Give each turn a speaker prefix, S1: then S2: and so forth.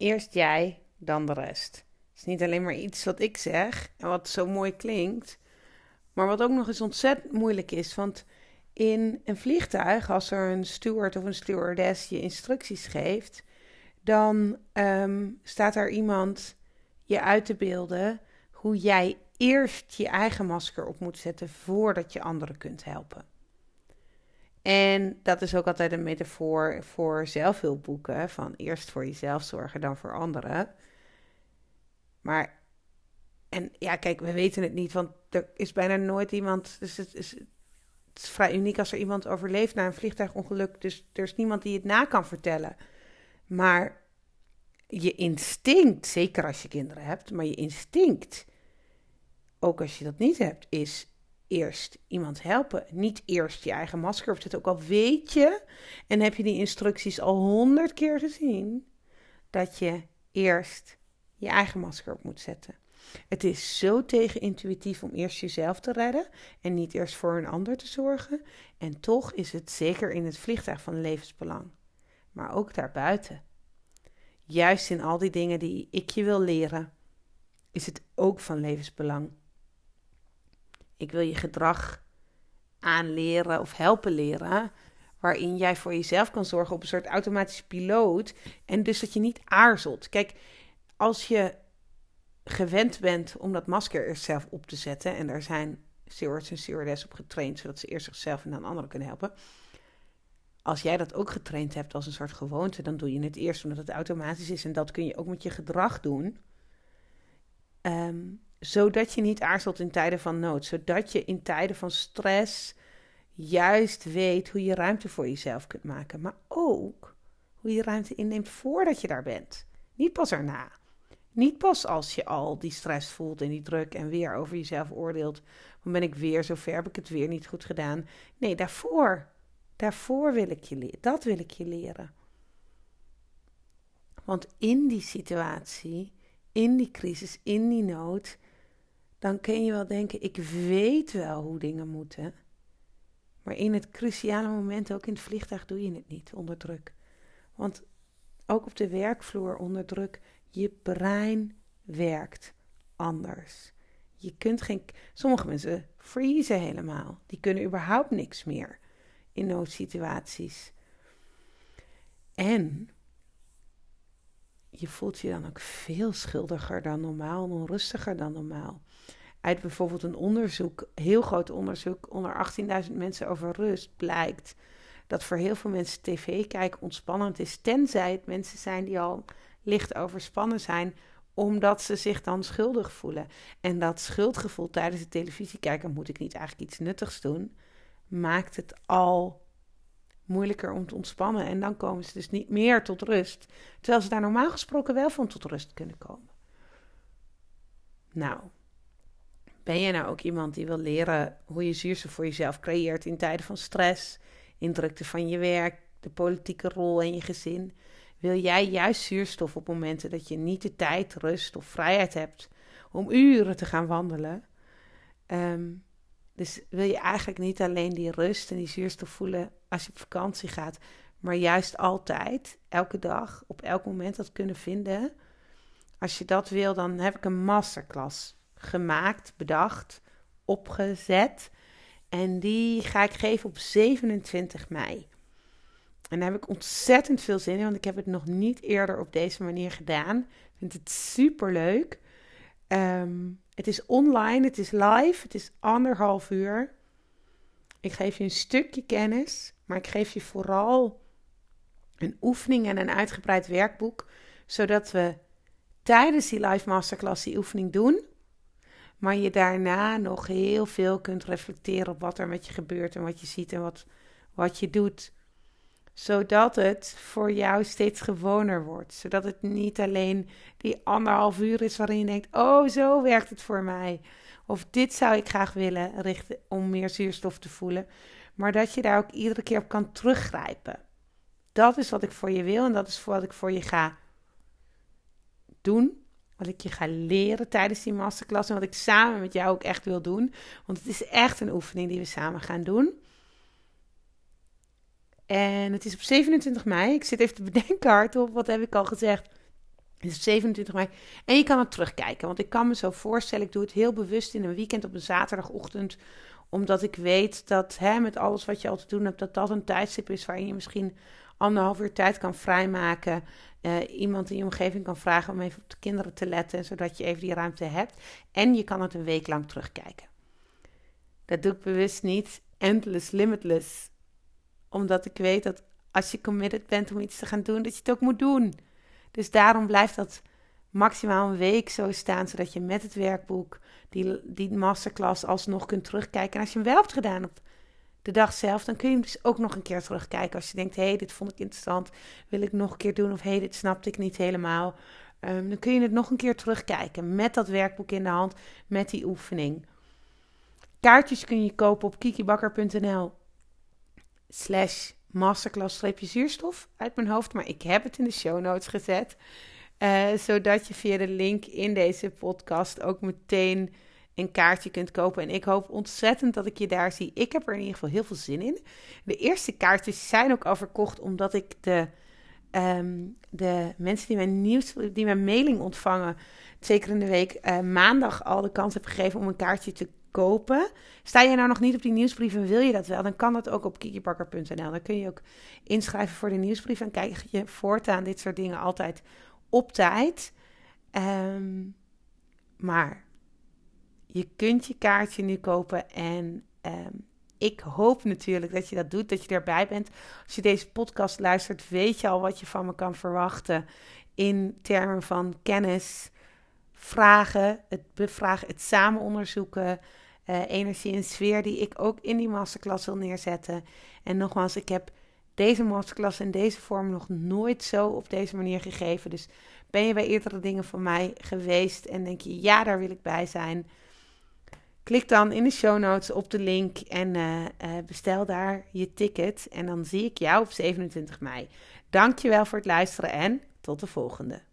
S1: eerst jij, dan de rest. Het is niet alleen maar iets wat ik zeg en wat zo mooi klinkt, maar wat ook nog eens ontzettend moeilijk is. Want in een vliegtuig, als er een steward of een stewardess je instructies geeft, dan ehm, staat er iemand je uit te beelden hoe jij eerst je eigen masker op moet zetten voordat je anderen kunt helpen. En dat is ook altijd een metafoor voor zelfhulpboeken: van eerst voor jezelf zorgen, dan voor anderen. Maar, en ja, kijk, we weten het niet, want er is bijna nooit iemand. Dus het is, het is vrij uniek als er iemand overleeft na een vliegtuigongeluk. Dus er is niemand die het na kan vertellen. Maar je instinct, zeker als je kinderen hebt, maar je instinct, ook als je dat niet hebt, is eerst iemand helpen. Niet eerst je eigen masker opzetten. Ook al weet je en heb je die instructies al honderd keer gezien, dat je eerst je eigen masker op moet zetten. Het is zo tegenintuïtief om eerst jezelf te redden en niet eerst voor een ander te zorgen. En toch is het zeker in het vliegtuig van levensbelang. Maar ook daarbuiten. Juist in al die dingen die ik je wil leren, is het ook van levensbelang. Ik wil je gedrag aanleren of helpen leren, waarin jij voor jezelf kan zorgen op een soort automatische piloot en dus dat je niet aarzelt. Kijk, als je gewend bent om dat masker eerst zelf op te zetten. En daar zijn stewards en stewardess op getraind, zodat ze eerst zichzelf en dan anderen kunnen helpen. Als jij dat ook getraind hebt als een soort gewoonte, dan doe je het eerst omdat het automatisch is. En dat kun je ook met je gedrag doen. Ehm, zodat je niet aarzelt in tijden van nood. Zodat je in tijden van stress juist weet hoe je ruimte voor jezelf kunt maken. Maar ook hoe je ruimte inneemt voordat je daar bent. Niet pas erna. Niet pas als je al die stress voelt en die druk en weer over jezelf oordeelt. Dan ben ik weer zo ver, heb ik het weer niet goed gedaan. Nee, daarvoor. Daarvoor wil ik je leren. Dat wil ik je leren. Want in die situatie, in die crisis, in die nood, dan kun je wel denken: ik weet wel hoe dingen moeten. Maar in het cruciale moment, ook in het vliegtuig, doe je het niet onder druk. Want ook op de werkvloer onder druk je brein werkt anders. Je kunt geen. Sommige mensen freezen helemaal. Die kunnen überhaupt niks meer in noodsituaties. En je voelt je dan ook veel schuldiger dan normaal en onrustiger dan normaal. Uit bijvoorbeeld een onderzoek, heel groot onderzoek onder 18.000 mensen over rust, blijkt dat voor heel veel mensen tv kijken ontspannend is, tenzij het mensen zijn die al licht overspannen zijn, omdat ze zich dan schuldig voelen. En dat schuldgevoel tijdens het televisie kijken, moet ik niet eigenlijk iets nuttigs doen, maakt het al moeilijker om te ontspannen. En dan komen ze dus niet meer tot rust. Terwijl ze daar normaal gesproken wel van tot rust kunnen komen. Nou, ben je nou ook iemand die wil leren hoe je zuurstof voor jezelf creëert in tijden van stress, in drukte van je werk, de politieke rol en je gezin? wil jij juist zuurstof op momenten dat je niet de tijd, rust of vrijheid hebt om uren te gaan wandelen. Ehm, dus wil je eigenlijk niet alleen die rust en die zuurstof voelen als je op vakantie gaat, maar juist altijd, elke dag, op elk moment dat kunnen vinden. Als je dat wil, dan heb ik een masterclass gemaakt, bedacht, opgezet. En die ga ik geven op 27 mei. En daar heb ik ontzettend veel zin in, want ik heb het nog niet eerder op deze manier gedaan. Ik vind het super leuk. Ehm, het is online, het is live, het is anderhalf uur. Ik geef je een stukje kennis, maar ik geef je vooral een oefening en een uitgebreid werkboek, zodat we tijdens die live masterclass die oefening doen, maar je daarna nog heel veel kunt reflecteren op wat er met je gebeurt en wat je ziet en wat, wat je doet zodat het voor jou steeds gewoner wordt. Zodat het niet alleen die anderhalf uur is waarin je denkt: oh, zo werkt het voor mij. Of dit zou ik graag willen richten om meer zuurstof te voelen. Maar dat je daar ook iedere keer op kan teruggrijpen. Dat is wat ik voor je wil en dat is wat ik voor je ga doen. Wat ik je ga leren tijdens die masterclass en wat ik samen met jou ook echt wil doen. Want het is echt een oefening die we samen gaan doen. En het is op 27 mei. Ik zit even te bedenken hardop. Wat heb ik al gezegd? Dus 27 mei. En je kan het terugkijken. Want ik kan me zo voorstellen, ik doe het heel bewust in een weekend op een zaterdagochtend. Omdat ik weet dat hè, met alles wat je al te doen hebt, dat dat een tijdstip is waarin je misschien anderhalf uur tijd kan vrijmaken. Uh, iemand in je omgeving kan vragen om even op de kinderen te letten, zodat je even die ruimte hebt. En je kan het een week lang terugkijken. Dat doe ik bewust niet. Endless, limitless. Omdat ik weet dat als je committed bent om iets te gaan doen, dat je het ook moet doen. Dus daarom blijft dat maximaal een week zo staan, zodat je met het werkboek die, die masterclass alsnog kunt terugkijken. En als je hem wel hebt gedaan op de dag zelf, dan kun je hem dus ook nog een keer terugkijken. Als je denkt, hé, hey, dit vond ik interessant, wil ik nog een keer doen. Of hé, hey, dit snapte ik niet helemaal. Um, dan kun je het nog een keer terugkijken met dat werkboek in de hand, met die oefening. Kaartjes kun je kopen op kikibakker.nl slash masterclass-zuurstof uit mijn hoofd. Maar ik heb het in de show notes gezet. Uh, zodat je via de link in deze podcast ook meteen een kaartje kunt kopen. En ik hoop ontzettend dat ik je daar zie. Ik heb er in ieder geval heel veel zin in. De eerste kaartjes zijn ook al verkocht omdat ik de, um, de mensen die mijn nieuws, die mijn mailing ontvangen, zeker in de week uh, maandag al de kans heb gegeven om een kaartje te kopen. Sta je nou nog niet op die nieuwsbrief en wil je dat wel, dan kan dat ook op kikibakker.nl. Dan kun je ook inschrijven voor de nieuwsbrief en kijk je voortaan dit soort dingen altijd op tijd. Um, maar je kunt je kaartje nu kopen en um, ik hoop natuurlijk dat je dat doet, dat je erbij bent. Als je deze podcast luistert, weet je al wat je van me kan verwachten in termen van kennis, vragen, het bevragen, het samen onderzoeken, energie en sfeer die ik ook in die masterclass wil neerzetten. En nogmaals, ik heb deze masterclass in deze vorm nog nooit zo op deze manier gegeven. Dus ben je bij eerdere dingen van mij geweest en denk je, ja, daar wil ik bij zijn. Klik dan in de show notes op de link en uh, uh, bestel daar je ticket. En dan zie ik jou op 27 mei. Dankjewel voor het luisteren en tot de volgende.